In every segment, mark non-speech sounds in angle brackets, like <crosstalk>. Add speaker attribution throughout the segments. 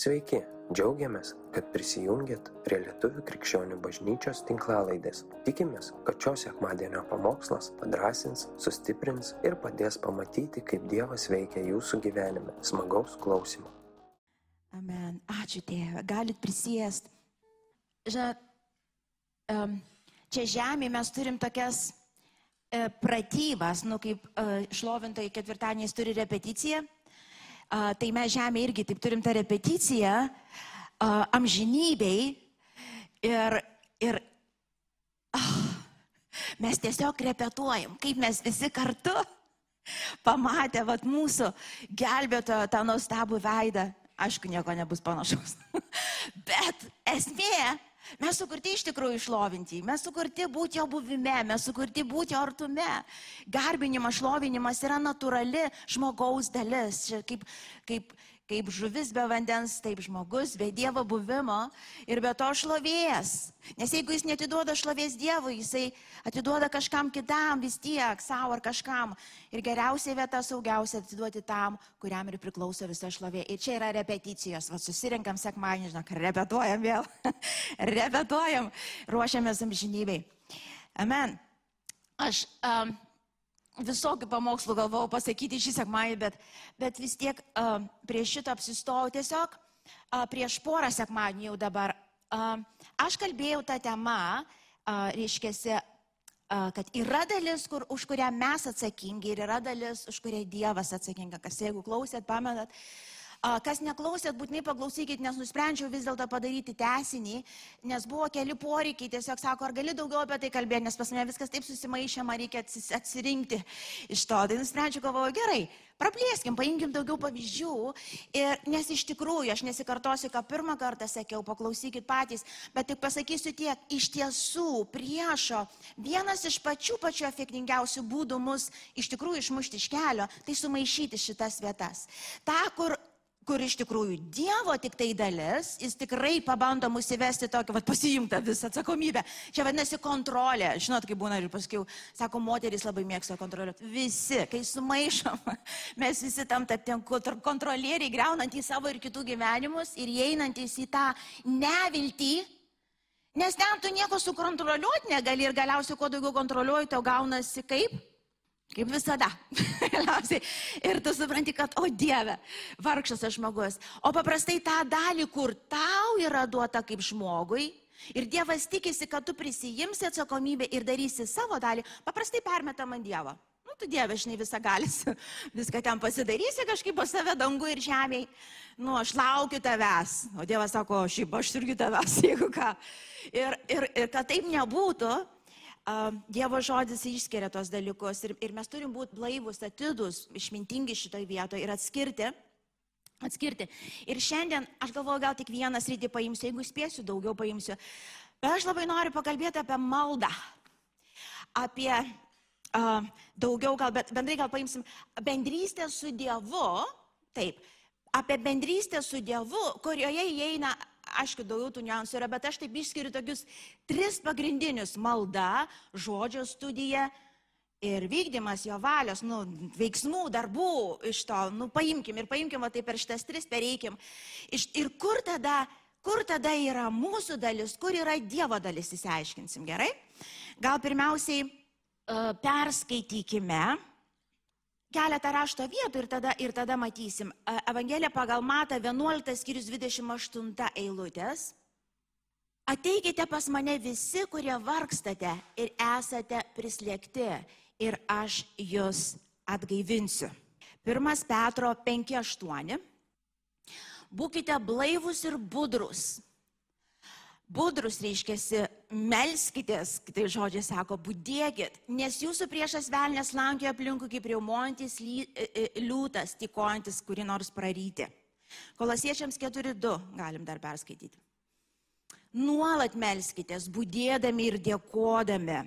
Speaker 1: Sveiki, džiaugiamės, kad prisijungiat prie Lietuvų krikščionių bažnyčios tinklalaidės. Tikimės, kad šios sekmadienio pamokslas padrasins, sustiprins ir padės pamatyti, kaip Dievas veikia jūsų gyvenime. Smagaus klausimų.
Speaker 2: Amen. Ačiū Tėve. Galit prisėst. Žinot, čia žemėje mes turim tokias e, pratybas, nu kaip e, šlovintojai ketvirtadieniais turi repeticiją. Tai mes žemė irgi taip turim tą repeticiją amžinybei ir, ir ah, mes tiesiog repetuojam, kaip mes visi kartu pamatę vat, mūsų gelbėtojo tą nuostabų veidą. Aišku, nieko nebus panašaus. <laughs> Bet esmė, mes sukurti iš tikrųjų išlovinti, mes sukurti būti jo buvime, mes sukurti būti jo artume. Garbinimas, šlovinimas yra natūrali žmogaus dalis. Kaip, kaip, kaip žuvis be vandens, taip žmogus be Dievo buvimo ir be to šlovės. Nes jeigu jis netiduoda šlovės Dievui, jisai atiduoda kažkam kitam vis tiek, savo ar kažkam. Ir geriausia vieta, saugiausia atiduoti tam, kuriam ir priklauso visa šlovė. Ir čia yra repeticijos. Va, susirinkam sekmanį, žinok, repetuojam vėl. <laughs> repetuojam, ruošiamės amžinybei. Amen. Aš um, visokių pamokslų galvojau pasakyti šį sekmąjį, bet, bet vis tiek uh, prie šito apsistojau tiesiog uh, prieš porą sekmadienį jau dabar. Uh, aš kalbėjau tą temą, uh, reiškia, uh, kad yra dalis, kur, už kurią mes atsakingi ir yra dalis, už kurią Dievas atsakinga. Kas jeigu klausėt, pamenat, A, Kas neklausėt, būtinai paklausykit, nes nusprendžiau vis dėlto padaryti tesinį, nes buvo keli poreikiai, tiesiog sako, ar gali daugiau apie tai kalbėti, nes pas mane viskas taip susimaišė, man reikia atsirinkti iš to. Tai nusprendžiau, galvoju, gerai, praplėskim, paimkim daugiau pavyzdžių, ir, nes iš tikrųjų, aš nesikartosiu, ką pirmą kartą sakiau, paklausykit patys, bet tik pasakysiu tiek, iš tiesų priešo vienas iš pačių pačių efektingiausių būdų mus iš tikrųjų išmušti iš kelio, tai sumaišyti šitas vietas. Ta, kur kur iš tikrųjų Dievo tik tai dalis, jis tikrai pabando mus įvesti tokį, va, pasiimtą visą atsakomybę. Čia vadinasi kontrolė. Žinot, kaip būna ir paskui, sako, moteris labai mėgsta kontroliuoti. Visi, kai sumaišom, <laughs> mes visi tam taptėm kontrolieriai, greunantys savo ir kitų gyvenimus ir įeinantys į tą neviltį. Nes ten tu nieko sukontroliuoti negali ir galiausiai, kuo daugiau kontroliuoji, tau gaunasi kaip? Kaip visada. <laughs> Ir tu supranti, kad, o Dieve, vargšas aš žmogus. O paprastai tą dalį, kur tau yra duota kaip žmogui, ir Dievas tikisi, kad tu prisijimsi atsakomybę ir darysi savo dalį, paprastai permeta man Dievą. Nu, tu Dieve, žinai, visą galis, <laughs> viską ten pasidarysi kažkaip po save dangų ir žemėje. Nu, aš laukiu tavęs. O Dievas sako, šiaip aš irgi tavęs, <laughs> jeigu ką. Ir, ir, ir kad taip nebūtų, Dievo žodis išskiria tos dalykus ir, ir mes turim būti blaivus, atidus, išmintingi šitoje vietoje ir atskirti. Atskirti. Ir šiandien aš galvoju, gal tik vieną sritį paimsiu, jeigu spėsiu, daugiau paimsiu. Bet aš labai noriu pakalbėti apie maldą. Apie uh, daugiau, gal, bet bendrai gal paimsim bendrystę su Dievu. Taip, apie bendrystę su Dievu, kurioje įeina aišku, daugiau tų niuansų yra, bet aš taip išskiriu tokius tris pagrindinius - malda, žodžio studija ir vykdymas jo valios, nu, veiksmų, darbų iš to, nu, paimkim ir paimkim, o tai per šitas tris pereikim. Iš, ir kur tada, kur tada yra mūsų dalis, kur yra Dievo dalis, įsiaiškinsim, gerai? Gal pirmiausiai uh, perskaitykime keletą rašto vietų ir tada, ir tada matysim. E, Evangelija pagal Mata 11 skyrius 28 eilutės. Ateikite pas mane visi, kurie vargstate ir esate prislėgti ir aš jūs atgaivinsiu. 1 Petro 5.8. Būkite blaivus ir budrus Budrus reiškia, melskitės, kitai žodžiai sako, būdėkit, nes jūsų priešas velnės lankė aplinkui kaip riaumojantis e, e, liūtas, tikojantis kurį nors praryti. Kolosiečiams 4.2 galim dar perskaityti. Nuolat melskitės, būdėdami ir dėkodami.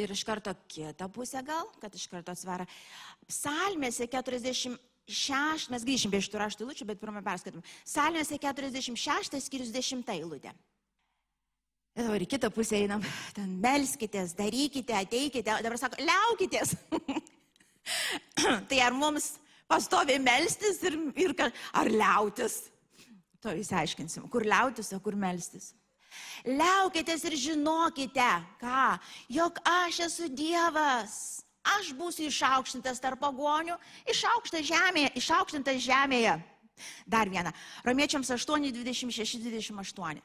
Speaker 2: Ir iš karto kitą pusę gal, kad iš karto atsvara. Psalmėse 40 šeš, mes grįšim prie šitų raštų eilučių, bet pirmą perskaitom. Salmėse 46 skyrius 10 eilutė. Ir dabar į kitą pusę einam, ten melskitės, darykite, ateikite, dabar sako, liaukitės. <clears throat> tai ar mums pastovi melstis ir, ir ar liautis? To įsiaiškinsim, kur liautis, o kur melstis. Liaukitės ir žinokite, ką, jog aš esu Dievas. Aš būsiu išaukštintas tarp pagonių, išaukštintas žemėje, išaukštintas žemėje. Dar viena. Romiečiams 8, 26, 28.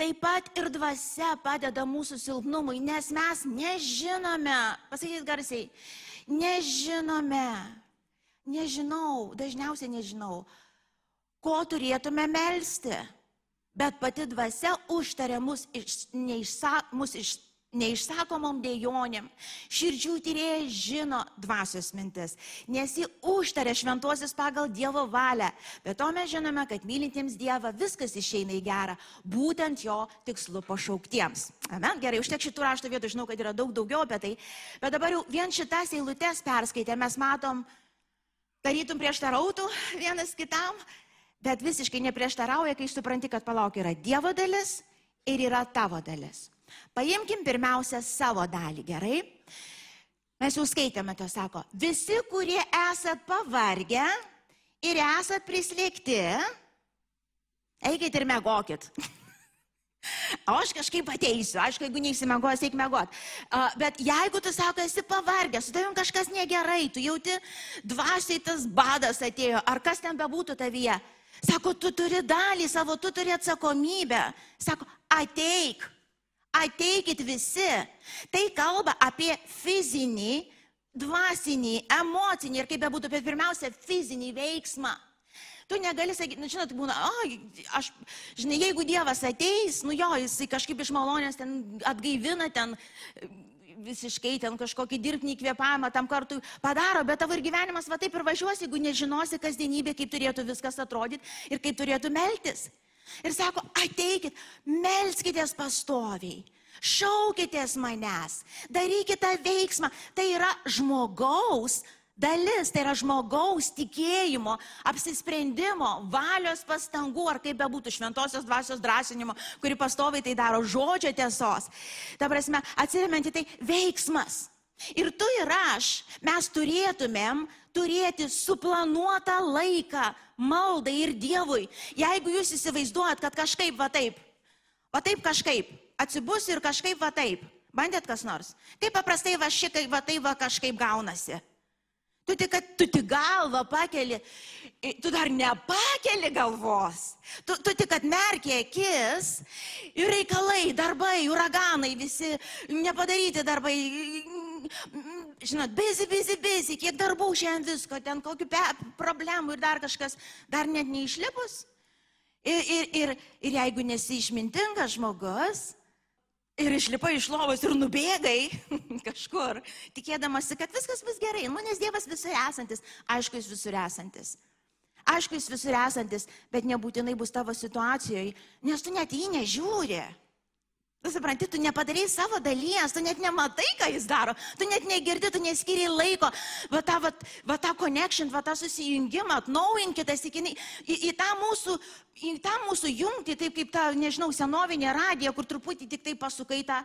Speaker 2: Taip pat ir dvasia padeda mūsų silpnumui, nes mes nežinome, pasakykit garsiai, nežinome, nežinau, dažniausiai nežinau, ko turėtume melstį, bet pati dvasia užtarė mus, iš, neišsa, mus iš, neišsakomom dėjonėm. Širdžių tyrėjai žino dvasios mintis, nes ji užtarė šventuosius pagal Dievo valią. Bet to mes žinome, kad mylintiems Dievą viskas išeina į gerą, būtent jo tikslu pašauktiems. Amen. Gerai, užtek šitų rašto vietų, žinau, kad yra daug daugiau apie tai. Bet dabar jau vien šitas eilutes perskaitę mes matom, tarytum prieštarautų vienas kitam, bet visiškai neprieštarauja, kai supranti, kad palauk yra Dievo dalis ir yra tavo dalis. Paimkim pirmiausia savo dalį, gerai? Mes jau skaitėme to, sako, visi, kurie esat pavargę ir esat prislėgti, eikit ir megokit. O <laughs> aš kažkaip ateisiu, aišku, jeigu neįsimegos, eik megot. Bet jeigu tu sako, esi pavargęs, su tavim kažkas negerai, tu jauti dvasiai tas badas atėjo, ar kas ten bebūtų tavyje, sako, tu turi dalį savo, tu turi atsakomybę. Sako, ateik, Ateikit visi. Tai kalba apie fizinį, dvasinį, emocinį ir kaip bebūtų, bet pirmiausia, fizinį veiksmą. Tu negali sakyti, nu, žinot, būna, o, aš, žinai, jeigu Dievas ateis, nu jo, jisai kažkaip iš malonės ten atgaivina, ten visiškai ten kažkokį dirbtinį kvėpavimą tam kartui padaro, bet tavo ir gyvenimas va taip ir važiuos, jeigu nežinosi kasdienybė, kaip turėtų viskas atrodyti ir kaip turėtų meltis. Ir sako, ateikit, melskitės pastoviai, šaukitės manęs, darykite tą veiksmą. Tai yra žmogaus dalis, tai yra žmogaus tikėjimo, apsisprendimo, valios pastangų, ar kaip bebūtų šventosios dvasios drąsinimo, kuri pastoviai tai daro žodžio tiesos. Ta prasme, atsiremiant į tai veiksmas. Ir tu ir aš, mes turėtumėm turėti suplanuotą laiką maldai ir Dievui. Jeigu jūs įsivaizduojat, kad kažkaip va taip, va taip kažkaip, atsibus ir kažkaip va taip, bandėt kas nors. Taip paprastai va šikai va taip va kažkaip gaunasi. Tu tik, tu tik galvą pakeli, tu dar nepakeli galvos. Tu, tu tik atmerkė akis ir reikalai, darbai, uraganai, visi nepadaryti darbai, žinot, busy, busy, busy, kiek darbų šiandien visko, ten kokių pe, problemų ir dar kažkas, dar net neišlipus. Ir, ir, ir, ir jeigu nesi išmintingas žmogus ir išlipai iš lovos ir nubėgai <laughs> kažkur, tikėdamasi, kad viskas bus gerai, nu, nes Dievas visur esantis, aišku, jis visur esantis. Aišku, jis visur esantis, bet nebūtinai bus tavo situacijoje, nes tu net jį nežiūri. Tu supranti, tu nepadarai savo dalies, tu net nematai, ką jis daro, tu net negirdi, tu neskiriai laiko, va tą, va, va tą connection, va tą susijungimą, atnaujinkite į, į, į, tą mūsų, į tą mūsų jungtį, taip kaip ta, nežinau, senovinė radija, kur truputį tik tai pasukai tą,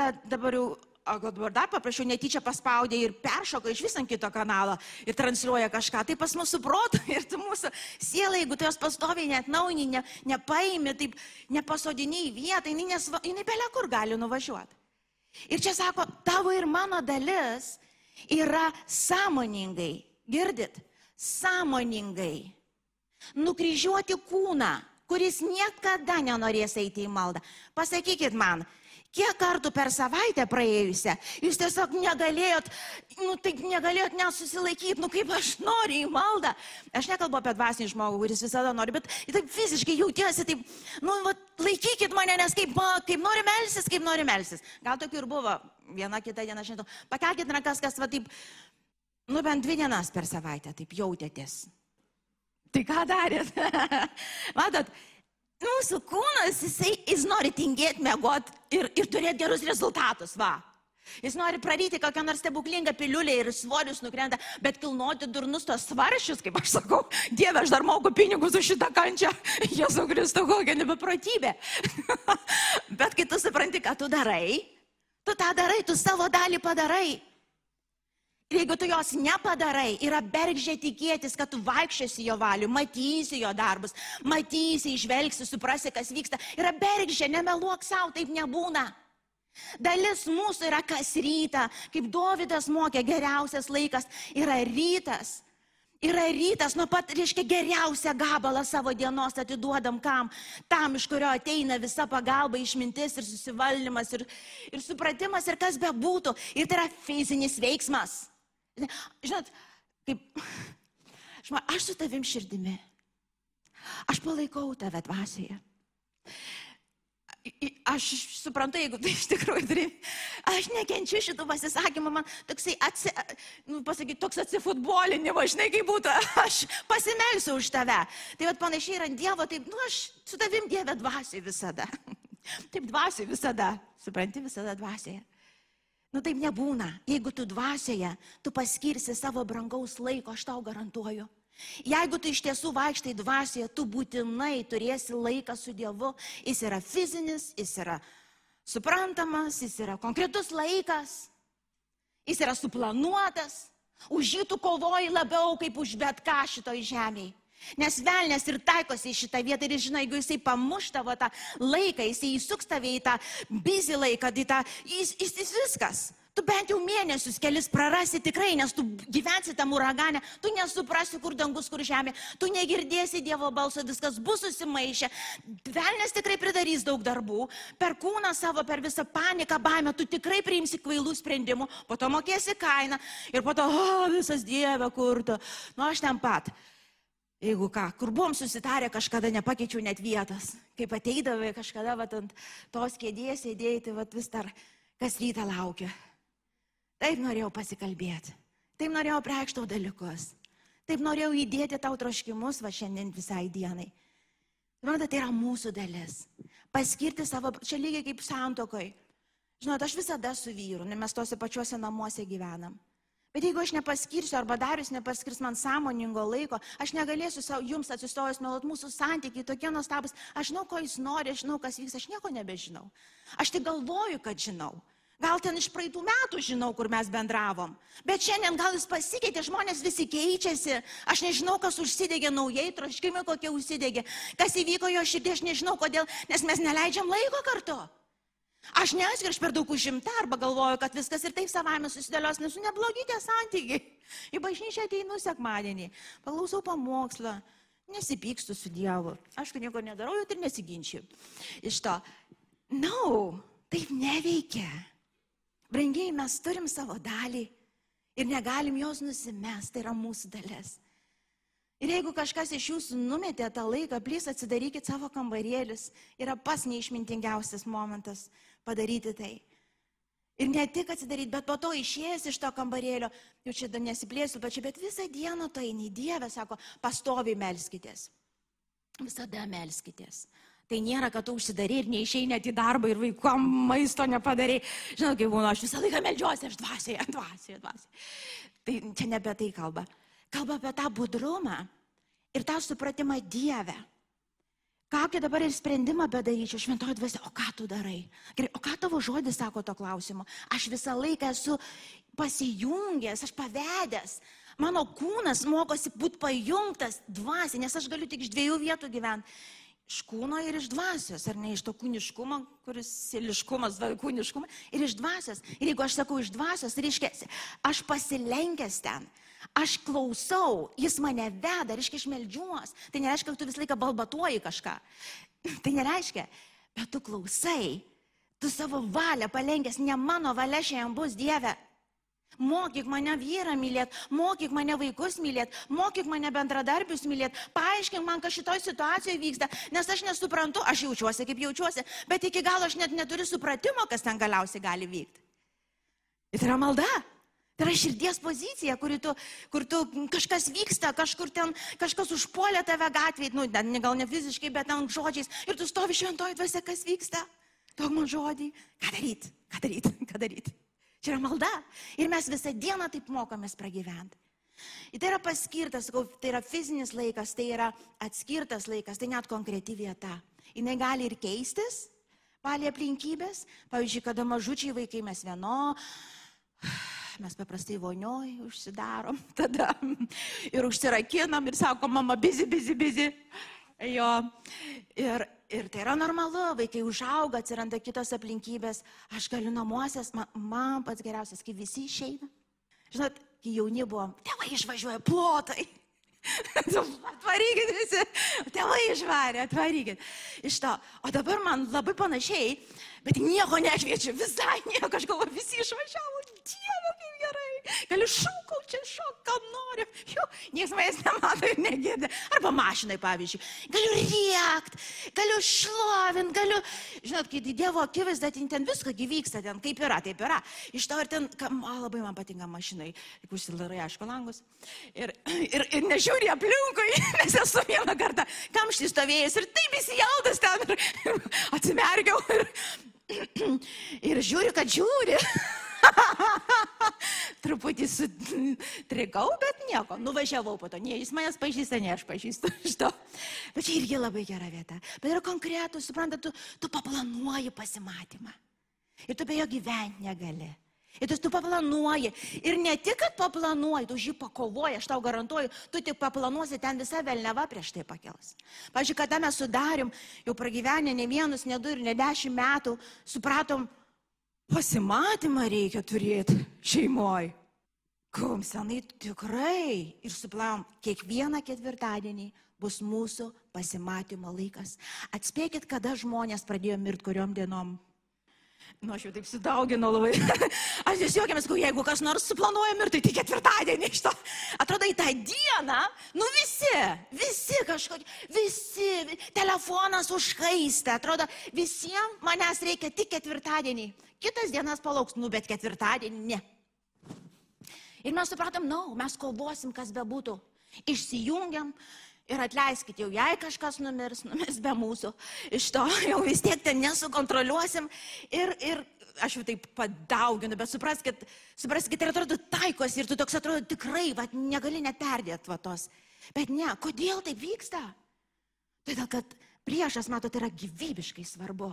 Speaker 2: tą dabar jau o dabar dar paprašiau, netyčia paspaudė ir peršoka iš vis ant kito kanalo ir transliuoja kažką. Tai pas mūsų protą <laughs> ir tu mūsų sielą, jeigu tu jos pastoviai net naujini, ne, nepaimi, taip nepasodini į vietą, jinai, nesva, jinai belia kur gali nuvažiuoti. Ir čia sako, tavo ir mano dalis yra sąmoningai, girdit, sąmoningai nukryžiuoti kūną, kuris niekada nenorės eiti į maldą. Pasakykit man, Kiek kartų per savaitę praėjusią jūs tiesiog negalėjot, nu taip negalėjot nesusilaikyti, nu kaip aš noriu į maldą. Aš nekalbu apie dvasinį žmogų, kuris visada nori, bet taip fiziškai jautiesi, taip, nu va, laikykit mane, nes kaip, kaip nori melsis, kaip nori melsis. Gal tokių ir buvo, viena kita diena, žinau, pakelkite rankas, kas va taip, nu bent dvi dienas per savaitę taip jautėtės. Tai ką darėt? <laughs> Matot, mūsų kūnas, jisai, jis nori tingėti, mėgoti ir, ir turėti gerus rezultatus, va. Jis nori praryti kokią nors stebuklingą piliulę ir svorius nukrenta, bet kilnoti durnus tos svaršius, kaip aš sakau, Dieve, aš dar moku pinigus už šitą kančią, <laughs> Jėzau Kristų, kokia nebeprotybė. <laughs> bet kai tu supranti, ką tu darai, tu tą darai, tu savo dalį padarai. Ir jeigu tu jos nepadarai, yra bergždžia tikėtis, kad tu vaikščiosi jo valiu, matysi jo darbus, matysi, išvelgsi, suprasi, kas vyksta. Yra bergždžia, nemeluok savo, taip nebūna. Dalis mūsų yra kas rytą, kaip Dovydas mokė, geriausias laikas yra rytas. Yra rytas, nuo pat, reiškia, geriausią gabalą savo dienos atiduodam kam? Tam, iš kurio ateina visa pagalba, išmintis ir susivaldymas ir, ir supratimas ir kas be būtų. Ir tai yra fizinis veiksmas. Žinot, kaip, <laughs> žinot, aš su tavim širdimi. Aš palaikau tave dvasioje. Aš suprantu, jeigu tai iš tikrųjų turi, aš nekenčiu šitų pasisakymų, man toksai, atsi, nu, pasakyti, toks atsifutbolinimas, žinai, kaip būtų, <laughs> aš pasimelsiu už tave. Tai vad panašiai yra Dievo, taip, nu, aš su tavim Dieve dvasiai visada. <laughs> Taip dvasiai visada, supranti, visada dvasioje. Nu taip nebūna. Jeigu tu dvasioje, tu paskirsi savo brangaus laiko, aš tau garantuoju. Jeigu tu iš tiesų vaikštai dvasioje, tu būtinai turėsi laiką su Dievu. Jis yra fizinis, jis yra suprantamas, jis yra konkretus laikas, jis yra suplanuotas. Už jį tu kovoji labiau kaip už bet ką šitoj žemėje. Nes velnės ir taikosi į šitą vietą ir žinai, jeigu jisai pamuš tavo tą laiką, jisai įsuks tave į tą bizį laiką, į tą, jis, jis, jis viskas. Tu bent jau mėnesius kelis prarasi tikrai, nes tu gyvensi tam uraganę, tu nesuprasi, kur dangus, kur žemė, tu negirdėsi Dievo balso, viskas bus susimaišę. Velnės tikrai pridarys daug darbų, per kūną savo, per visą paniką, baimę, tu tikrai priimsi kvailų sprendimų, po to mokėsi kainą ir po to, o, visas Dieve, kur tu. Nu, aš ten pat. Jeigu ką, kur buvom susitarę, kažkada nepakeičiau net vietos. Kaip ateidavai kažkada, va, ant tos kėdės sėdėjai, tai va, vis dar kas rytą laukia. Taip norėjau pasikalbėti. Taip norėjau preikštau dalykus. Taip norėjau įdėti tau troškimus va šiandien visai dienai. Žinote, tai yra mūsų dalis. Paskirti savo, čia lygiai kaip santokoj. Žinote, aš visada su vyru, nes mes tose pačiuose namuose gyvenam. Bet jeigu aš nepaskirsiu arba darius nepaskirs man sąmoningo laiko, aš negalėsiu savo, jums atsistojus nuolat mūsų santykiai tokie nuostabus. Aš žinau, ko jis nori, aš žinau, kas vyks, aš nieko nebežinau. Aš tik galvoju, kad žinau. Gal ten iš praeitų metų žinau, kur mes bendravom. Bet šiandien gal jis pasikeitė, žmonės visi keičiasi. Aš nežinau, kas užsidegė naujai, troškimai kokie užsidegė. Kas įvyko jo širdį, aš nežinau kodėl, nes mes neleidžiam laiko kartu. Aš nesu, aš per daug užimta arba galvoju, kad viskas ir taip savame susidėlios, nes neblogi tie santykiai. Į bažnyčią ateinu sekmadienį, paklausau pamokslą, nesipykstu su Dievu. Aš nieko nedarau, jau ir nesiginčiu. Iš to, na, no, taip neveikia. Brangiai, mes turim savo dalį ir negalim jos nusimesti, tai yra mūsų dalis. Ir jeigu kažkas iš jūsų numetė tą laiką, plys atsidarykit savo kambarėlius, yra pas neišmintingiausias momentas padaryti tai. Ir ne tik atsidaryti, bet po to išėjęs iš to kambarėlio, jau čia nesiplėsiu pačiu, bet visą dieną tai nei Dieve, sako, pastovi melskitės. Visada melskitės. Tai nėra, kad tu užsidarai ir neišėjai net į darbą ir vaikom maisto nepadarai. Žinau, kaip būna, aš visą laiką melžiuosi, aš dvasioje, dvasioje, dvasioje. Tai čia ne apie tai kalba. Kalba apie tą budrumą ir tą supratimą Dievę. Kokį dabar ir sprendimą bedaryčiau, šventoji dvasia, o ką tu darai? Gerai, o ką tavo žodis sako to klausimu? Aš visą laiką esu pasijungęs, aš pavedęs. Mano kūnas mokosi būti pajungtas dvasiai, nes aš galiu tik iš dviejų vietų gyventi iš kūno ir iš dvasios, ar ne iš to kūniškumo, kuris siliškumas, kūniškumas, ir iš dvasios. Ir jeigu aš sakau iš dvasios, reiškia, aš pasilenkęs ten, aš klausau, jis mane veda, reiškia, aš melžiuos. Tai nereiškia, kad tu visą laiką balbatuoji kažką. Tai nereiškia, bet tu klausai, tu savo valią palenkęs, ne mano valia šiandien bus Dieve. Mokyk mane vyrą mylėti, mokyk mane vaikus mylėti, mokyk mane bendradarbius mylėti, paaiškink man, kas šitoj situacijoje vyksta, nes aš nesuprantu, aš jaučiuosi kaip jaučiuosi, bet iki galo aš net neturiu supratimo, kas ten galiausiai gali vykti. Ir tai yra malda. Tai yra širdies pozicija, kur tu, kur tu kažkas vyksta, kažkur ten kažkas užpuolė tave gatvėje, nu, gal ne fiziškai, bet ten žodžiais, ir tu stovi šventoji dvasia, kas vyksta. Duok man žodį, ką daryti, ką daryti, <laughs> ką daryti. Čia yra malda. Ir mes visą dieną taip mokomės pragyventi. Ir tai yra paskirtas, sakau, tai yra fizinis laikas, tai yra atskirtas laikas, tai net konkreti vieta. Jis gali ir keistis, palė aplinkybės. Pavyzdžiui, kada mažučiai vaikai mes vieno, mes paprastai vonioj užsidarom <laughs> tada ir užsirakinam ir sakom, mama, bizi, bizi, bizi. Jo. Ir, ir tai yra normalu, vaikai užauga, atsiranda kitos aplinkybės. Aš galiu namuosias, man, man pats geriausias, kai visi išeina. Žinot, kai jauni buvom, tėvai išvažiuoja plotai. <laughs> Atvarykit visi, tėvai išvarė, atvarykit. Iš to. O dabar man labai panašiai, bet nieko nekviečiu, visai nieko, aš galvoju, visi išvažiavo, dieve, kaip gerai. Galiu šūkau čia šok, ką noriu. Jo, niekas manęs nemato ir negėdė. Arba mašinai, pavyzdžiui. Galiu riekt, galiu šlovint, galiu, žinot, kai Dievo akivaizda, ten, ten viską gyvyksta, ten kaip yra, taip yra. Iš to ir ten, kam, a, labai man patinka mašinai, tik užsilarai, aišku, langus. Ir, ir, ir nežiūri aplinkui, <laughs> nes esu vieną kartą kamštį stovėjęs ir taip įsijaudas ten ir, ir <laughs> atsimerkiau ir, <clears throat> ir žiūriu, kad žiūri. <laughs> <laughs> Truputį sutrikau, bet nieko, nuvažiavau po to. Ne, jis manęs pažįsta, ne aš pažįstu <laughs> iš to. Bet čia irgi labai gera vieta. Bet yra konkretų, suprantat, tu, tu paplanuoji pasimatymą. Ir tu be jo gyventi negali. Ir tu, tu paplanuoji. Ir ne tik, kad paplanuoji, tu žį pakovoji, aš tau garantuoju, tu tik paplanuosi, ten visa velneva prieš tai pakels. Pavyzdžiui, kada mes sudarim, jau pragyvenę ne vienus, ne du ir ne dešimt metų, supratom, pasimatymą reikia turėti šeimoje. Kum senai tikrai ir suplavom, kiekvieną ketvirtadienį bus mūsų pasimatymo laikas. Atspėkit, kada žmonės pradėjo mirti kuriom dienom. Nu, aš jau taip sudauginu labai. <laughs> aš vis juokiamės, jeigu kas nors suplanuoja mirti, tai ketvirtadienį iš to. Atrodo, į tą dieną, nu visi, visi kažkokie, visi, telefonas užkaista. Atrodo, visiems manęs reikia tik ketvirtadienį. Kitas dienas palauks, nu bet ketvirtadienį ne. Ir mes supratom, na, no, mes kovosim, kas bebūtų. Išsijungiam, Ir atleiskit, jau jei kažkas numirs, numirs be mūsų. Iš to jau vis tiek ten nesukontroliuosim. Ir, ir aš jau taip padauginu, bet supraskit, supraskit, ir atrodo taikosi ir tu toks atrodo tikrai, va, negali net perdėti va tos. Bet ne, kodėl taip vyksta? Todėl, kad priešas, matot, yra gyvybiškai svarbu.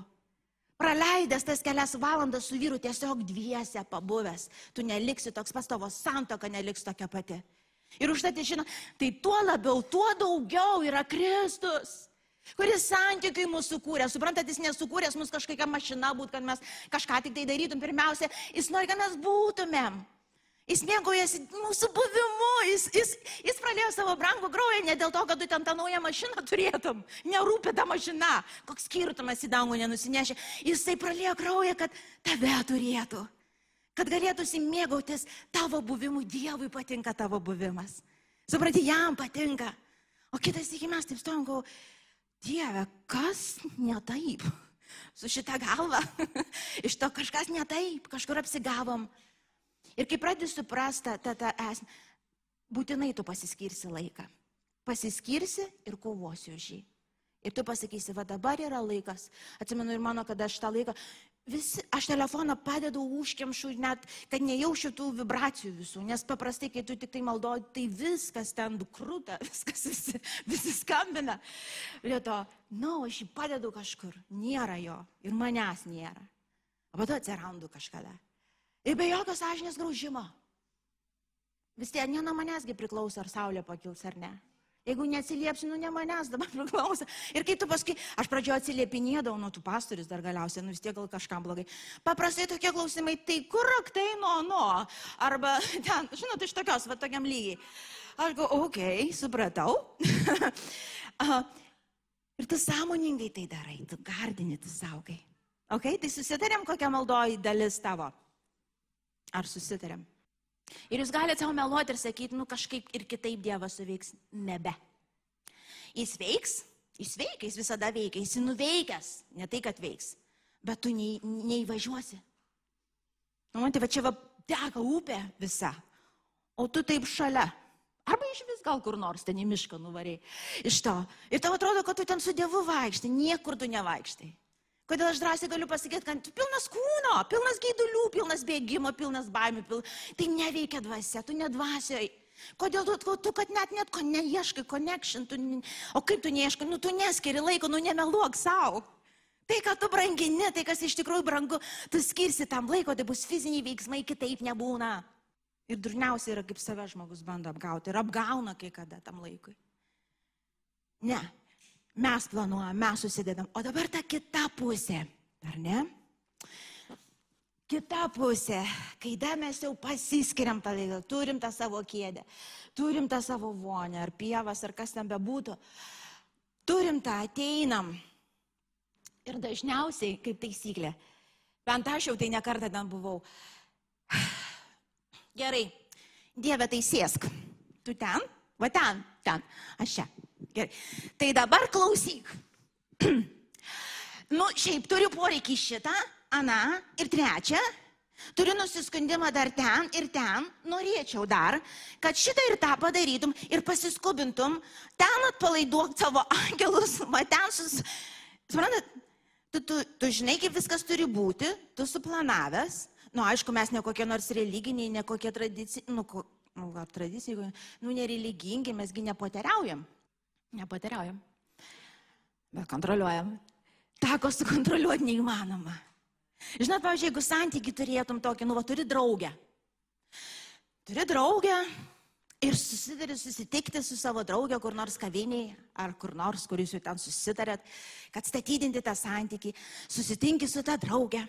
Speaker 2: Praleidęs tas kelias valandas su vyru tiesiog dviese pabuvęs, tu neliksi toks pas tavo santoka, neliks tokia pati. Ir užtat, žinot, tai tuo labiau, tuo daugiau yra Kristus, kuris santykiai mūsų kūrė. Suprantat, jis nesukūręs mūsų kažkokia mašina būt, kad mes kažką tik tai darytum. Pirmiausia, jis nori, kad mes būtumėm. Jis mėgaujasi mūsų buvimu, jis, jis, jis pradėjo savo brangų kraują ne dėl to, kad tu ten tą naują mašiną turėtum, nerūpė ta mašina, koks skirtumas į dangų nenusinešė. Jisai pralėjo kraują, kad tave turėtų kad galėtų mėgautis tavo buvimu, Dievui patinka tavo buvimas. Supranti, jam patinka. O kitas iki mes taip stovim, galvo, Dieve, kas ne taip? Su šita galva. <laughs> Iš to kažkas ne taip, kažkur apsigavom. Ir kai pradedi suprasti tą, tą esmę, būtinai tu pasiskirsi laiką. Pasiskirsi ir kovosi už jį. Ir tu pasakysi, va dabar yra laikas. Atsimenu ir mano, kada aš tą laiką Visi, aš telefoną padedu užkemšu, net kad nejaučiu tų vibracijų visų, nes paprastai, kai tu tik tai maldoji, tai viskas ten krūta, <laughs> viskas visi, visi skambina. Lieto, na, no, aš jį padedu kažkur, nėra jo ir manęs nėra. O po to atsirandu kažkada. Ir be jokio sąžinės graužimo. Vis tiek ne nuo manęsgi priklauso, ar saulė pakils ar ne. Jeigu neatsiliepsi, nu ne manęs dabar <laughs> priklauso. Ir kai tu paskui, aš pradžioju atsiliepinėdavau, nu tu pastorius dar galiausiai, nu vis tiek gal kažkam blogai. Paprastai tokie klausimai, tai kur raktai nuo nuo? Arba <laughs> ten, žinot, iš tokios, va tokiam lygiai. Aš galvoju, okei, okay, supratau. <laughs> ir tu sąmoningai tai darai, tu gardini, tu saugai. Ok, tai susitarėm, kokia maldoji dalis tavo. Ar susitarėm? Ir jūs galite savo meluoti ir sakyti, nu kažkaip ir kitaip Dievas suveiks. Nebe. Jis veiks, jis veikia, jis visada veikia, jis nuveikęs, ne tai, kad veiks, bet tu nei, neįvažiuosi. Nu, man tai va čia va teka upė visa, o tu taip šalia. Arba iš vis gal kur nors ten į mišką nuvariai iš to. Ir tau atrodo, kad tu ten su Dievu vaikštai, niekur tu nevaikštai. Kodėl aš drąsiai galiu pasakyti, kad pilnas kūno, pilnas gaidulių, pilnas bėgimo, pilnas baimių, pil... tai neveikia dvasia, tu nedvasiai. Kodėl tu, tu kad net net ko neieškai, connection, tu, o kaip tu neieškai, nu tu neskiri laiko, nu nemeluok savo. Tai, ką tu brangini, tai kas iš tikrųjų brangu, tu skirsi tam laiko, tai bus fiziniai veiksmai, kitaip nebūna. Ir durniausia yra, kaip save žmogus bando apgauti. Ir apgauna kai kada tam laikui. Ne. Mes planuojam, mes susidedam. O dabar ta kita pusė. Ar ne? Kita pusė, kai mes jau pasiskiriam tą laiką, turim tą savo kėdę, turim tą savo vonę, ar pievas, ar kas ten bebūtų, turim tą, ateinam. Ir dažniausiai, kaip taisyklė, bent aš jau tai nekartą ten buvau. <sighs> Gerai, Dieve, tai sėsk. Tu ten, va ten, ten, aš čia. Gerai. Tai dabar klausyk. <clears throat> nu, šiaip turiu poreikį šitą, aną ir trečią. Turiu nusiskundimą dar ten ir ten, norėčiau dar, kad šitą ir tą padarytum ir pasiskubintum, ten atpalaiduok savo angelus, <laughs> va ten sus... Suprantat, tu, tu, tu žinai, kaip viskas turi būti, tu suplanavęs, nu aišku, mes ne kokie nors religiniai, ne kokie tradiciniai, nu, ko, nu tradiciniai, nu nereligingi, mesgi nepoteriaujam, nepoteriaujam, bet kontroliuojam. Tako sukontroliuoti neįmanoma. Žinot, pavyzdžiui, jeigu santyki turėtum tokį, nu, va, turi draugę. Turi draugę ir susidari susitikti su savo draugė kur nors kaviniai ar kur nors, kur jūs jau ten susitarėt, kad statydinti tą santyki, susitinki su tą draugę.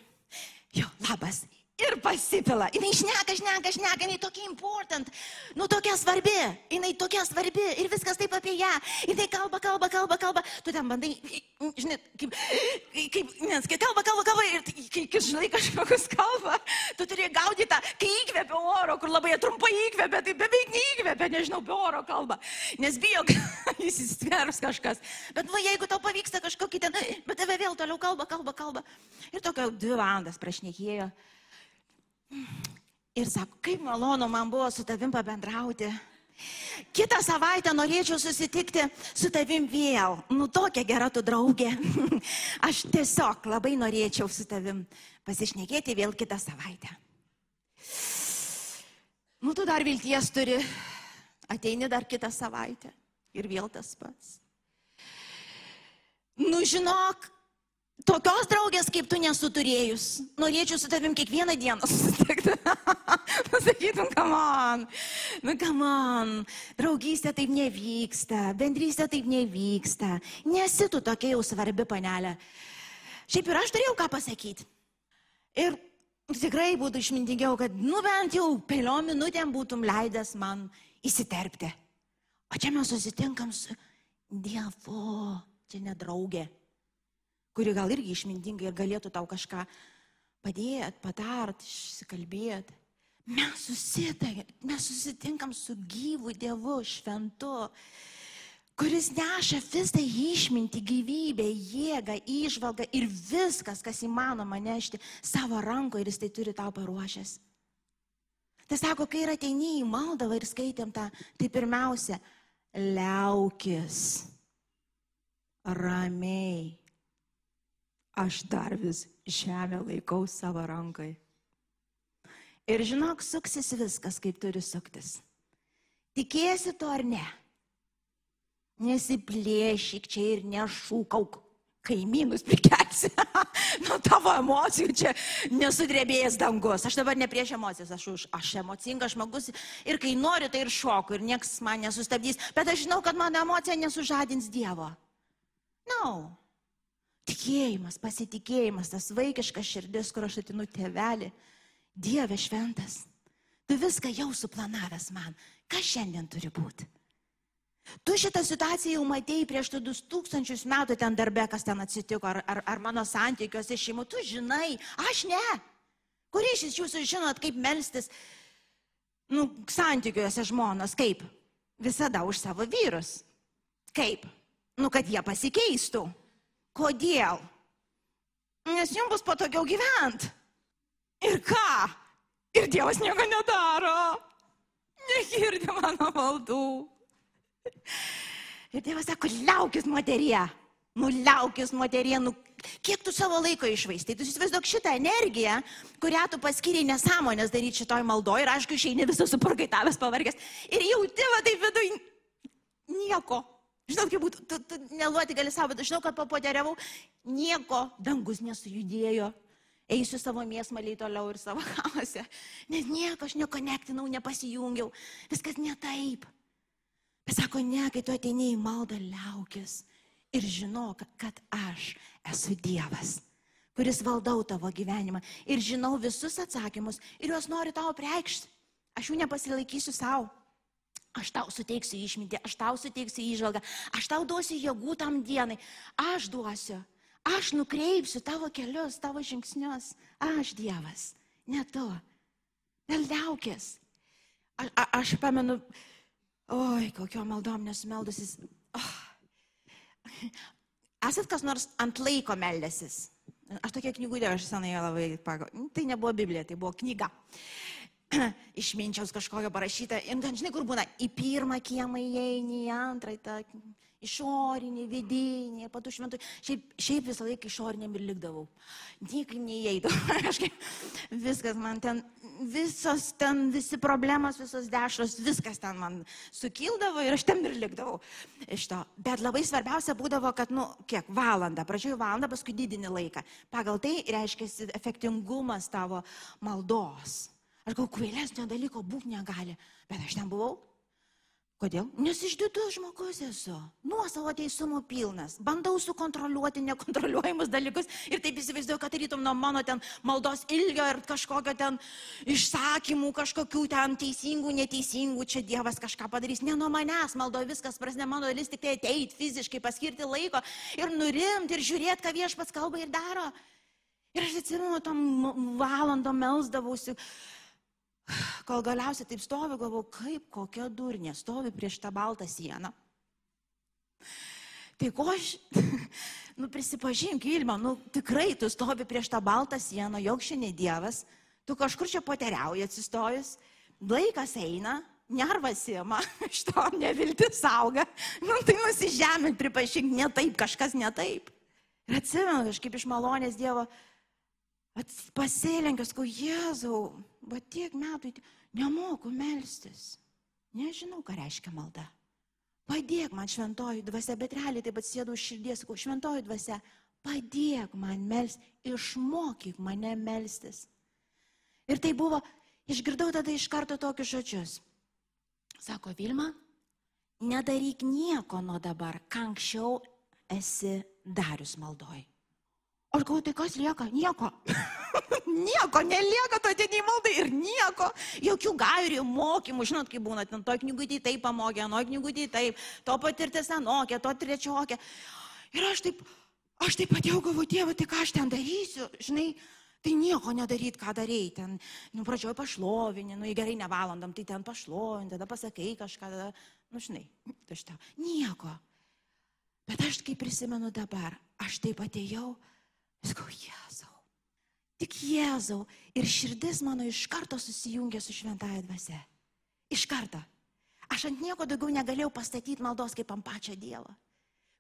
Speaker 2: Jo, labas, ir pasipila. Jis šneka, šneka, šneka, jinai tokia important, nu tokia svarbi, jinai tokia svarbi ir viskas taip apie ją. Jinai kalba, kalba, kalba, kalba. Tu ten bandai, žinai, kaip, kaip, nes kai kalba, kalba, kalba ir kai, kai žinai kažkokius kalba, tu turi gaudyti tą, kai įkvėpia oro, kur labai trumpai įkvėpia, tai beveik neįkvėpia, nežinau, be oro kalba. Nes bijo, <laughs> kad jis įstvers kažkas. Bet va, jeigu tau pavyksta kažkokį ten, bet tave vėl toliau kalba, kalba, kalba. Ir tokio dvi valandas prašnekėjo. Ir sako, kaip malonu man buvo su tavim pabendrauti. Kitą savaitę norėčiau susitikti su tavim vėl. Nu, tokia gera tu draugė. <laughs> Aš tiesiog labai norėčiau su tavim pasišnekėti vėl kitą savaitę. Nu, tu dar vilties turi. Ateini dar kitą savaitę. Ir vėl tas pats. Nu, žinok, Tokios draugės kaip tu nesu turėjus. Norėčiau su tavim kiekvieną dieną susitikti. <laughs> Pasakytum, come on. Nu, come on. Draugystė taip nevyksta, bendrystė taip nevyksta. Nesi tu tokia jau svarbi panelė. Šiaip ir aš turėjau ką pasakyti. Ir tikrai būtų išmintingiau, kad nu bent jau peliom minutėm būtum leidęs man įsiterpti. O čia mes susitinkam su Dievu, čia nedraugė kuri gal irgi išmintinga ir galėtų tau kažką padėti, patart, išsikalbėti. Mes, susitag, mes susitinkam su gyvu Dievu, šventu, kuris neša visą išmintį, gyvybę, jėgą, išvalgą ir viskas, kas įmanoma nešti savo rankoje ir jis tai turi tau paruošęs. Tai sako, kai ir ateini į maldavą ir skaitėm tą, tai pirmiausia, liaukis ramiai aš dar vis žemę laikau savo rankai. Ir žinok, suksis viskas, kaip turi suktis. Tikėsi to ar ne? Nesiplėšyk čia ir nešūkauk, kaimynus prikelsi. <laughs> Nuo tavo emocijų čia nesudrebėjęs dangus. Aš dabar ne prieš emocijas, aš, už, aš emocingas žmogus ir kai noriu, tai ir šoku ir nieks man nesustabdys. Bet aš žinau, kad mano emocija nesužadins Dievo. Na, no. Tikėjimas, pasitikėjimas, tas vaikiškas širdis, kur aš atinu tėvelį. Dieve šventas, tu viską jau suplanavęs man. Kas šiandien turi būti? Tu šitą situaciją jau matėjai prieš 2000 metų ten darbę, kas ten atsitiko, ar, ar, ar mano santykiuose šeimų. Tu žinai, aš ne. Kuris iš jūsų žinot, kaip melstis nu, santykiuose žmonos, kaip? Visada už savo vyrus. Kaip? Nu, kad jie pasikeistų. Kodėl? Nes jums bus patogiau gyventi. Ir ką? Ir Dievas nieko nedaro. Negirdi mano maldų. Ir Dievas sako, liaukis moterie. Nu, liaukis moterie, nu, kiek tu savo laiko išvaistai. Tu įsivaizduok šitą energiją, kurią tu paskiriai nesąmonės daryti šitoj maldoje ir aišku, išeini visas suprakaitavęs, pavargęs. Ir jauti, va, tai vidui nieko. Žinot, kaip būtų, tu, tu neluoti gali savo, bet žinau, kad papoteriavau, nieko, dangus nesujudėjo. eisiu savo mėsmaliai toliau ir savo <laughs> chaose, nes nieko aš nekonektinau, nepasijungiau, viskas ne taip. Bet sako, ne, kai tu ateini į maldą, liaukis ir žinok, kad aš esu Dievas, kuris valdau tavo gyvenimą ir žinau visus atsakymus ir juos noriu tau preikšti. Aš jų nepasilaikysiu savo. Aš tau suteiksiu išmintį, aš tau suteiksiu įžvalgą, aš tau duosiu jėgų tam dienai, aš duosiu. Aš nukreipsiu tavo kelius, tavo žingsnius. Aš Dievas, ne tu. Neldaukės. A, a, aš pamenu, oi, kokio maldom nesumeldusis. Oh. Esat kas nors ant laiko meldėsis? Aš tokia knygutė, aš senai labai pagal. Tai nebuvo Biblija, tai buvo knyga. <clears throat> Išminčiaus kažkokio parašyta. Ir ten, žinai, kur būna, į pirmą kiemą įeini, į antrą, į tą išorinį, vidinį, patų šventų. Šiaip, šiaip visą laiką išoriniam ir likdavau. Niekaip neįeidavau. <laughs> Kažkaip viskas man ten, visos ten, visi problemas, visos dešros, viskas ten man sukildavo ir aš ten ir likdavau. Iš to. Bet labai svarbiausia būdavo, kad, nu, kiek valandą, pradžioje valandą, paskui didini laiką. Pagal tai reiškia efektingumas tavo maldos. Aš gal kvailesnio dalyko būti negali, bet aš ten buvau Kodėl? Nes išdidus žmogus esu. Nuosavo teisumo pilnas. Bandau sukontroliuoti nekontroliuojamus dalykus ir taip įsivaizduoju, kad rytum nuo mano ten maldos ilgio ir kažkokio ten išsakymų, kažkokių ten teisingų, neteisingų, čia Dievas kažką padarys. Ne nuo manęs maldo viskas, prasme mano dalis tik tai ateiti fiziškai, paskirti laiko ir nurimti ir žiūrėti, ką viešpats kalba ir daro. Ir aš atsimenu, tom valandom melsdavausi Kol galiausiai taip stovi, galvoju, kaip kokia durnė, stovi prieš tą baltą sieną. Tai ko aš, <laughs> nu prisipažink, Ilma, nu tikrai tu stovi prieš tą baltą sieną, jog šiandien Dievas, tu kažkur čia poteriauji atsistojus, laikas eina, nervas įma, <laughs> iš to neviltis auga, nu tai nusižemint, pripažink, ne taip, kažkas ne taip. Ir atsimenu kažkaip iš malonės Dievo, Pasėlenkios, ko Jėzau, bet tiek metų nemoku melstis. Nežinau, ką reiškia malda. Padėk man šventoji dvasia, bet realiai taip atsėdau širdies, sakau, šventoji dvasia, padėk man melstis, išmokyk mane melstis. Ir tai buvo, išgirdau tada iš karto tokius žodžius. Sako Vilma, nedaryk nieko nuo dabar, ką anksčiau esi darius maldoj. Aš galvoju, tai kas lieka? Nieko. Nieko nelieka, tu atėjai maldai ir nieko. Jokių gairių, mokymų, žinot, kaip būna, ten to knygutį taip pamokė, nuo knygutį taip, to patirtis anokė, to trečiokė. Ir aš taip, aš taip atėjau galvoju, Dieve, tai ką aš ten darysiu, žinai, tai nieko nedaryt, ką darėjai. Ten, nu, pradžioj pašlovinį, nu, gerai ne valandam, tai ten pašlovinį, tada pasakai kažką, tada, nu, žinai, tai šitą. Nieko. Bet aš kaip prisimenu dabar, aš taip atėjau, Sakau, Jėzau. Tik Jėzau. Ir širdis mano iš karto susijungė su šventąją dvasia. Iš karto. Aš ant nieko daugiau negalėjau pastatyti maldos kaip ant pačią Dievą.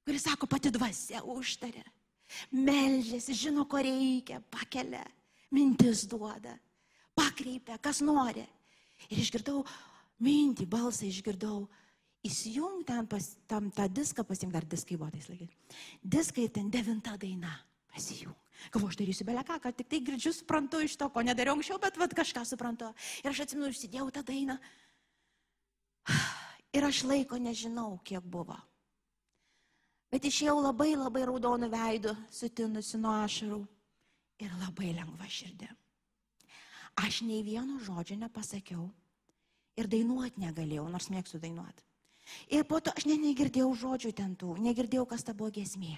Speaker 2: Kuris sako, pati dvasia užtarė. Meldžiasi, žino, ko reikia, pakelia, mintis duoda, pakreipia, kas nori. Ir išgirdau mintį, balsą išgirdau. Įsijung ten pas, tam tą diską, pasim dar diskai buvo tais laikais. Diskai ten devinta daina pasijung. Galvoju, aš darysiu belę ką, kad tik tai girdžiu, suprantu iš to, ko nedariau anksčiau, bet vad kažką suprantu. Ir aš atsimenu, užsidėjau tą dainą. Ir aš laiko nežinau, kiek buvo. Bet išėjau labai labai raudonų veidų, sutinusi nuo ašarų ir labai lengva širdė. Aš nei vieno žodžio nepasakiau ir dainuoti negalėjau, nors mėgstu dainuoti. Ir po to aš ne, negirdėjau žodžių ten tų, negirdėjau, kas ta buvo gesmė.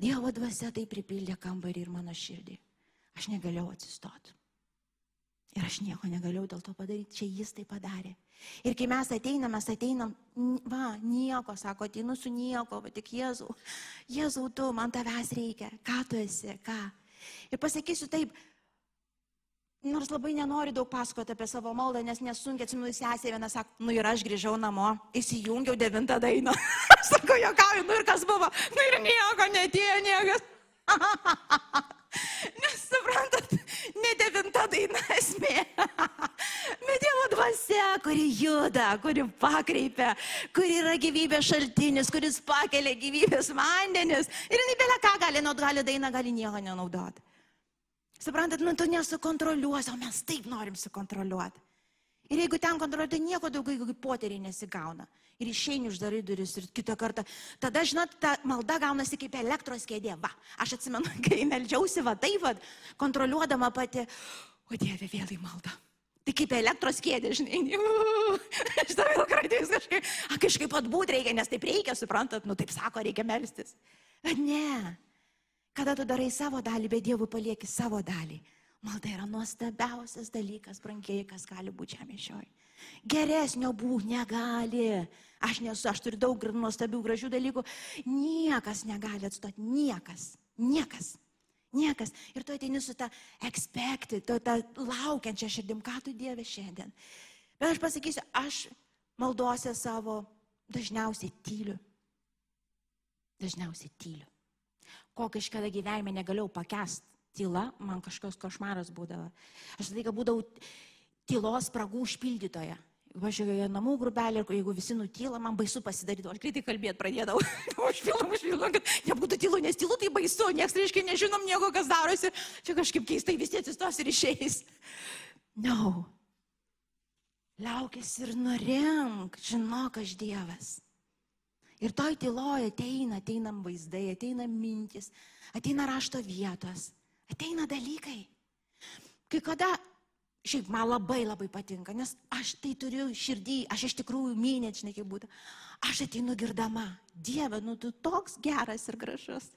Speaker 2: Dievo dvasia tai pripildė kambarį ir mano širdį. Aš negalėjau atsistoti. Ir aš nieko negalėjau dėl to padaryti, čia jis tai padarė. Ir kai mes ateinam, mes ateinam, va, nieko, sako, ateinu su nieko, va tik Jėzau, Jėzau, tu, man tavęs reikia, ką tu esi, ką. Ir pasakysiu taip, nors labai nenoriu daug pasakoti apie savo maldą, nes nesunkiai atsimenu sesė, viena sako, nu ir aš grįžau namo, įsijungiau devintą dainą. <laughs> Sako, jokauju, nu ir kas buvo, nu ir nieko netėjo niekas. <laughs> Nes suprantat, ne devinta daina esmė. <laughs> Bet Dievo dvasia, kuri juda, kuri pakreipia, kuri yra gyvybės šaltinis, kuris pakelia gyvybės vandenis. Ir jinai belė ką gali naudoti, gali dainą, gali nieko nenaudoti. Suprantat, nu tu nesukontroliuosi, o mes taip norim sukontroliuoti. Ir jeigu ten kontroliuoji, tai nieko daugiau kaip poteriai nesigauna. Ir išeini uždarai duris ir kitą kartą. Tada, žinot, ta malda gaunasi kaip elektros kėdė. Va, aš atsimenu, <laughs> kai meldžiausi, va taip, va, kontroliuodama pati, o Dieve, vėl į maldą. Tai kaip elektros kėdė, žinai, <laughs> aš tą vėl kartais kažkaip, a, kažkaip atbūt reikia, nes taip reikia, suprantat, nu taip sako, reikia melstis. Bet ne, kada tu darai savo dalį, bet Dievui palieki savo dalį. Malda yra nuostabiausias dalykas, brangiai, kas gali būti žemė šioj. Geresnio būti negali. Aš nesu, aš turiu daug nuostabių, gražių dalykų. Niekas negali atstoti, niekas, niekas. Niekas. Ir tu ateini su ta expecti, tu tą laukiančią širdim, ką tu Dieve šiandien. Bet aš pasakysiu, aš maldose savo dažniausiai tyliu. Dažniausiai tyliu. Ko kažkada gyvenime negalėjau pakest tyla, man kažkoks košmaras būdavo. Aš tada būdavau tylos spragų užpildytoja. Važiuoju namų grubelį ir jeigu visi nutyla, man baisu pasidarydavo. Aš greitai kalbėti pradėdavau. <laughs> Užpildom, užpildom, kad nebūtų tylu, nes tylu tai baisu, nieks reiškia nežinom nieko, kas darosi. Čia kažkaip keistai visi atsistos ir išeis. No. Liaukis ir norink, žinok, aš Dievas. Ir toj tyloje ateina, ateina vaizdai, ateina mintis, ateina rašto vietos. Ateina dalykai. Kai kada, šiaip man labai labai patinka, nes aš tai turiu širdį, aš iš tikrųjų mynėt, žinai, kaip būtų. Aš ateinu girdama, Dieve, nu tu toks geras ir gražus.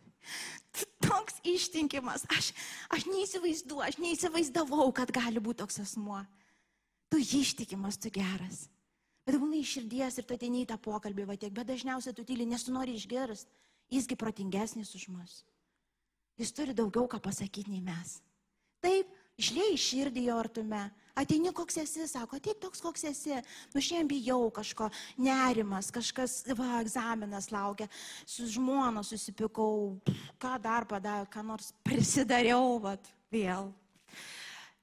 Speaker 2: Tu toks ištinkimas. Aš, aš neįsivaizduoju, aš neįsivaizdavau, kad gali būti toks asmuo. Tu ištikimas, tu geras. Bet būna iš širdies ir tu ateini į tą pokalbį, va tiek, bet dažniausiai tu tyli, nes tu nori išgirsti. Jisgi protingesnis už mus. Jis turi daugiau ką pasakyti nei mes. Taip, išlėjai širdį jo artume. Ateini koks esi, sako, ateik toks koks esi. Nu šiandien bijau kažko, nerimas, kažkas, va, egzaminas laukia, su žmona susipikau, ką dar padariau, ką nors prisidariau, va, vėl.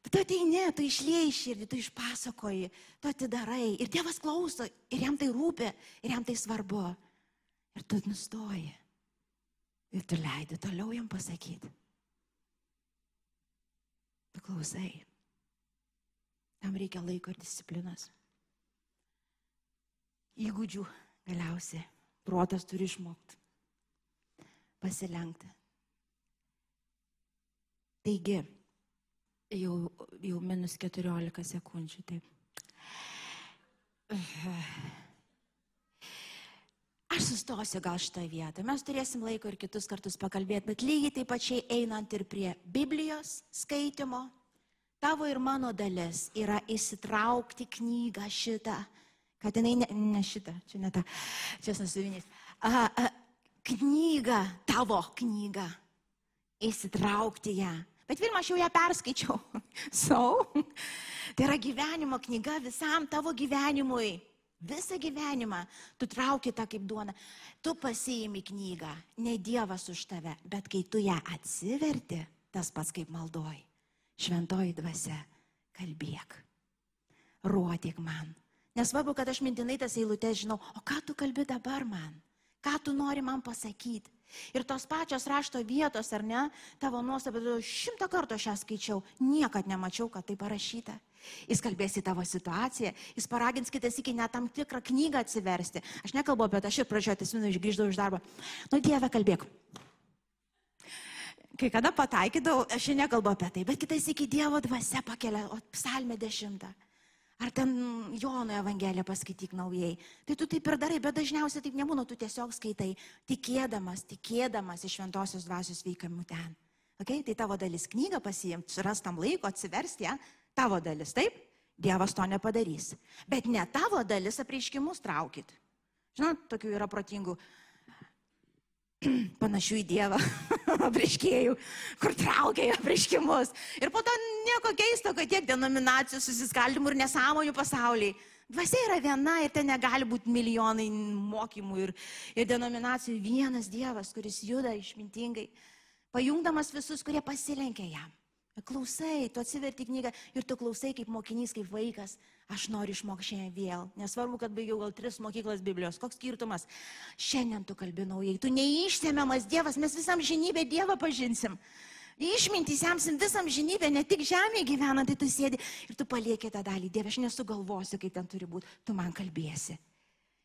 Speaker 2: Bet tu ateini, tu išlėjai širdį, tu išpasakoji, tu atidarai. Ir Dievas klauso, ir jam tai rūpi, ir jam tai svarbu. Ir tu nustoji. Ir tu leidi toliau jam pasakyti. Tu klausai. Tam reikia laiko ir disciplinos. Įgūdžių galiausiai. Protas turi išmokti. Pasilenkti. Taigi, jau, jau minus 14 sekundžių. Taip. Aš sustosiu gal šitą vietą. Mes turėsim laiko ir kitus kartus pakalbėti, bet lygiai taip pačiai einant ir prie Biblijos skaitimo, tavo ir mano dalis yra įsitraukti knygą šitą, kad jinai ne, ne šitą, čia ne ta, čia nasuvinys. Knygą, tavo knygą, įsitraukti ją. Bet pirmą aš jau ją perskaičiau. <laughs> So, tai yra gyvenimo knyga visam tavo gyvenimui. Visą gyvenimą tu trauki tą kaip duona. Tu pasiimi knygą, ne Dievas už tave, bet kai tu ją atsiverti, tas pats kaip maldoj. Šventoji dvasia, kalbėk. Ruodik man. Nesvarbu, kad aš mintinai tas eilutes žinau, o ką tu kalbi dabar man? Ką tu nori man pasakyti? Ir tos pačios rašto vietos, ar ne, tavo nuostabą, šimtą kartų aš ją skaičiau, niekad nemačiau, kad tai parašyta. Jis kalbės į tavo situaciją, jis paragins kitas iki net tam tikrą knygą atsiversti. Aš nekalbu apie tą, aš ir pradžioje atsimenu, išgrįždavau iš darbo. Nu, Dieve, kalbėk. Kai kada pataikydavau, aš nekalbu apie tai, bet kitais iki Dievo dvasia pakelia, o psalmė dešimtą. Ar ten Jono Evangeliją paskaityk naujai. Tai tu taip ir darai, bet dažniausiai taip nebūna, tu tiesiog skaitai, tikėdamas, tikėdamas iš šventosios dvasios veikamų ten. Okay? Tai tavo dalis knygą pasiimti, surastam laiko, atsiversti ją? Tavo dalis, taip? Dievas to nepadarys. Bet ne tavo dalis apreiškimus traukit. Žinot, tokių yra protingų <clears throat> panašių į Dievą <laughs> <laughs> apreiškėjų, kur traukia apreiškimus. Ir po to nieko keisto, kad tiek denominacijų susiskaldimų ir nesąmonių pasauliai. Dvasia yra viena ir ten negali būti milijonai mokymų ir, ir denominacijų. Vienas Dievas, kuris juda išmintingai, pajungdamas visus, kurie pasilenkia jam. Klausai, tu atsiverti knygą ir tu klausai kaip mokinys, kaip vaikas. Aš noriu išmokti šiandien vėl. Nesvarbu, kad baigiau gal tris mokyklas Biblijos. Koks skirtumas? Šiandien tu kalbi naujai. Tu neišsemiamas Dievas, mes visam žinybę Dievą pažinsim. Išmintys semsim visam žinybę, ne tik žemėje gyvenant, tai tu sėdi ir tu palieki tą dalį. Dieve, aš nesugalvosiu, kaip ten turi būti, tu man kalbėsi.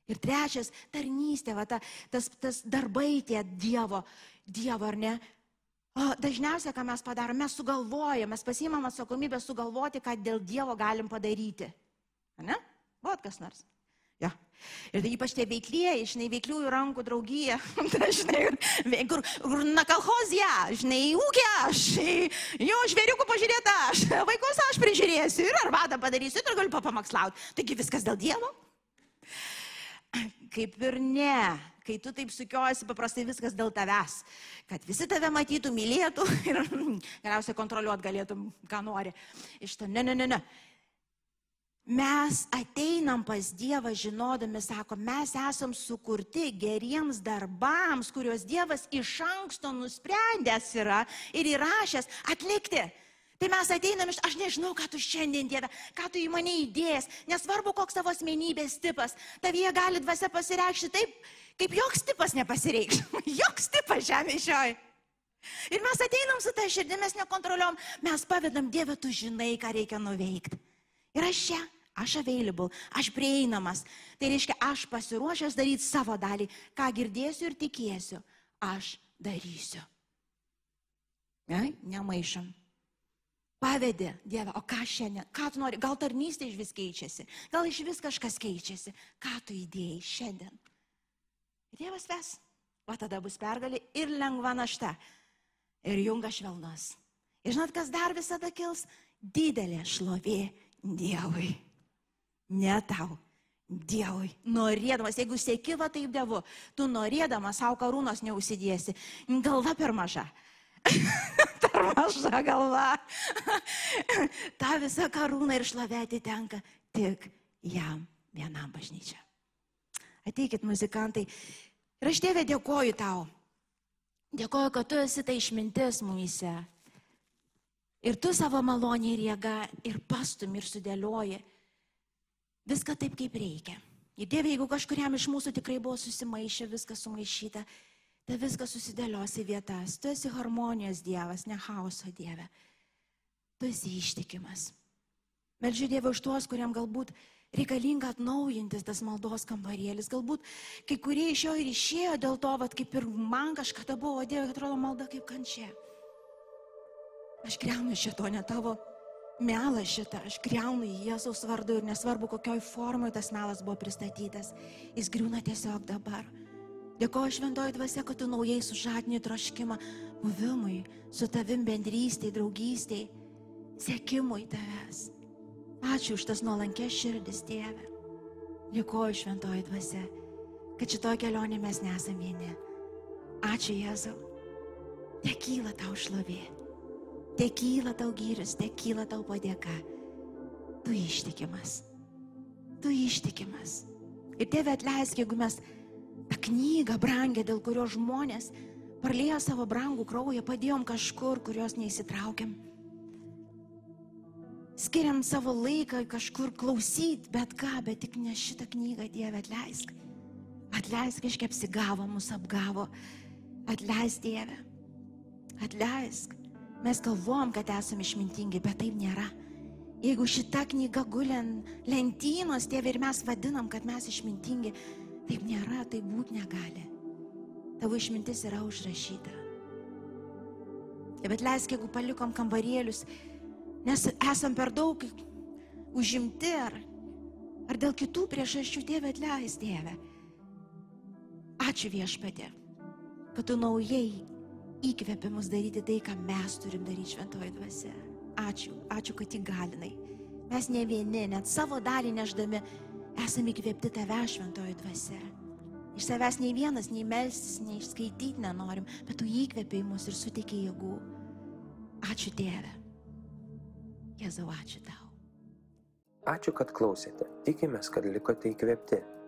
Speaker 2: Ir trečias, tarnystė, va, ta, tas, tas darbai tie Dievo, Dievo ar ne. O dažniausiai, ką mes padarome, mes sugalvojame, mes pasimam atsakomybę sugalvoti, ką dėl Dievo galim padaryti. Ne? Buvo kas nors. Ja. Ir tai ypač tie veiklieji, žinai, veikliųjų rankų draugija, <laughs> žinai, kur, kur na kalhozija, žinai, ūkė aš, jo žvėriukų pažiūrėta aš, <laughs> vaikus aš prižiūrėsiu ir arbatą padarysiu ir galiu papamakslauti. Taigi viskas dėl Dievo? Kaip ir ne, kai tu taip sukiosi, paprastai viskas dėl tavęs, kad visi tave matytų, mylėtų <laughs> ir galiausiai kontroliuot galėtum, ką nori. Iš to, ne, ne, ne, ne. Mes ateinam pas Dievą žinodami, sako, mes esam sukurti geriems darbams, kuriuos Dievas iš anksto nusprendęs yra ir įrašęs atlikti. Tai mes ateinam iš, aš nežinau, ką tu šiandien Dieve, ką tu į mane įdėjęs, nesvarbu, koks tavo asmenybės tipas, tavyje gali dvasia pasireikšti taip, kaip joks tipas nepasireikš, <laughs> joks tipas žemė šioje. Ir mes ateinam su ta širdimi, mes nekontroliuom, mes pavedam Dievę, tu žinai, ką reikia nuveikti. Ir aš čia Aš available, aš prieinamas. Tai reiškia, aš pasiruošęs daryti savo dalį. Ką girdėsiu ir tikėsiu, aš darysiu. Ne, nemaišom. Pavedė Dieve, o ką šiandien, ką tu nori, gal tarnystė iš vis keičiasi, gal iš vis kažkas keičiasi, ką tu įdėjai šiandien. Dievas ves, o tada bus pergalė ir lengva našta, ir jungas švelnas. Ir žinot, kas dar visada kils? Didelė šlovė Dievui. Ne tau. Dievui, norėdamas, jeigu sėki va taip dievu, tu norėdamas savo karūnos neusidėsi. Galva per maža. <laughs> per maža galva. <laughs> Ta visa karūna ir šlovė atitenka tik jam vienam bažnyčia. Ateikit muzikantai. Ir aš tėvė dėkoju tau. Dėkoju, kad tu esi tai išmintis mumise. Ir tu savo malonį ir jėgą ir pastum ir sudėlioji viską taip, kaip reikia. Ir Dieve, jeigu kažkuriam iš mūsų tikrai buvo susimaišę, viskas sumaišyta, tai viskas susidėlios į vietas. Tu esi harmonijos Dievas, ne chaoso Dieve. Tu esi ištikimas. Melžiu Dievą už tuos, kuriam galbūt reikalinga atnaujintis tas maldos kambarėlis. Galbūt kai kurie iš jo ir išėjo dėl to, vat, kaip ir man kažkada buvo, Dieve, atrodo malda kaip kančia. Aš greunu šito, ne tavo melą šitą, aš greunu į Jėzaus vardu ir nesvarbu, kokioj formoje tas melas buvo pristatytas, jis griūna tiesiog dabar. Dėkoju šventoji dvasia, kad tu naujai sužadini troškimą buvimui, su tavim bendrystėj, draugystėj, sėkimui tavęs. Ačiū už tas nuolankės širdis, tėve. Dėkoju šventoji dvasia, kad šitoje kelionėje mes nesame vieni. Ačiū Jėzau. Tekyla tau šlovė. Tekyla tau gyrius, tekyla tau padėka. Tu ištikimas. Tu ištikimas. Ir tėvė atleisk, jeigu mes tą knygą brangę, dėl kurios žmonės parlėjo savo brangų kraują, padėjom kažkur, kurios neįsitraukiam. Skiriam savo laiką kažkur klausyti, bet ką, bet tik ne šitą knygą, Dieve, atleisk. Atleisk, kažkaip apsigavo, mus apgavo. Atleisk, Dieve. Atleisk. Mes galvom, kad esame išmintingi, bet taip nėra. Jeigu šita knyga guliant lentynos, tėvė, ir mes vadinam, kad mes išmintingi, taip nėra, tai būt negali. Tavo išmintis yra užrašyta. Bet leisk, jeigu palikom kambarėlius, nes esam per daug užimti ar, ar dėl kitų priežasčių, tėvė, atleis, tėvė. Ačiū viešpatė, kad tu naujai įkvėpia mus daryti tai, ką mes turim daryti šventoji dvasia. Ačiū, ačiū, kad įgalinai. Mes ne vieni, net savo dalį neždami, esame įkvėpti tave šventoji dvasia. Iš savęs nei vienas, nei melstis, nei skaityti nenorim, bet tu įkvėpiai mus ir suteikiai jėgų. Ačiū Dieve. Jėzau, ačiū tau.
Speaker 1: Ačiū, kad klausėte. Tikimės, kad likote įkvėpti.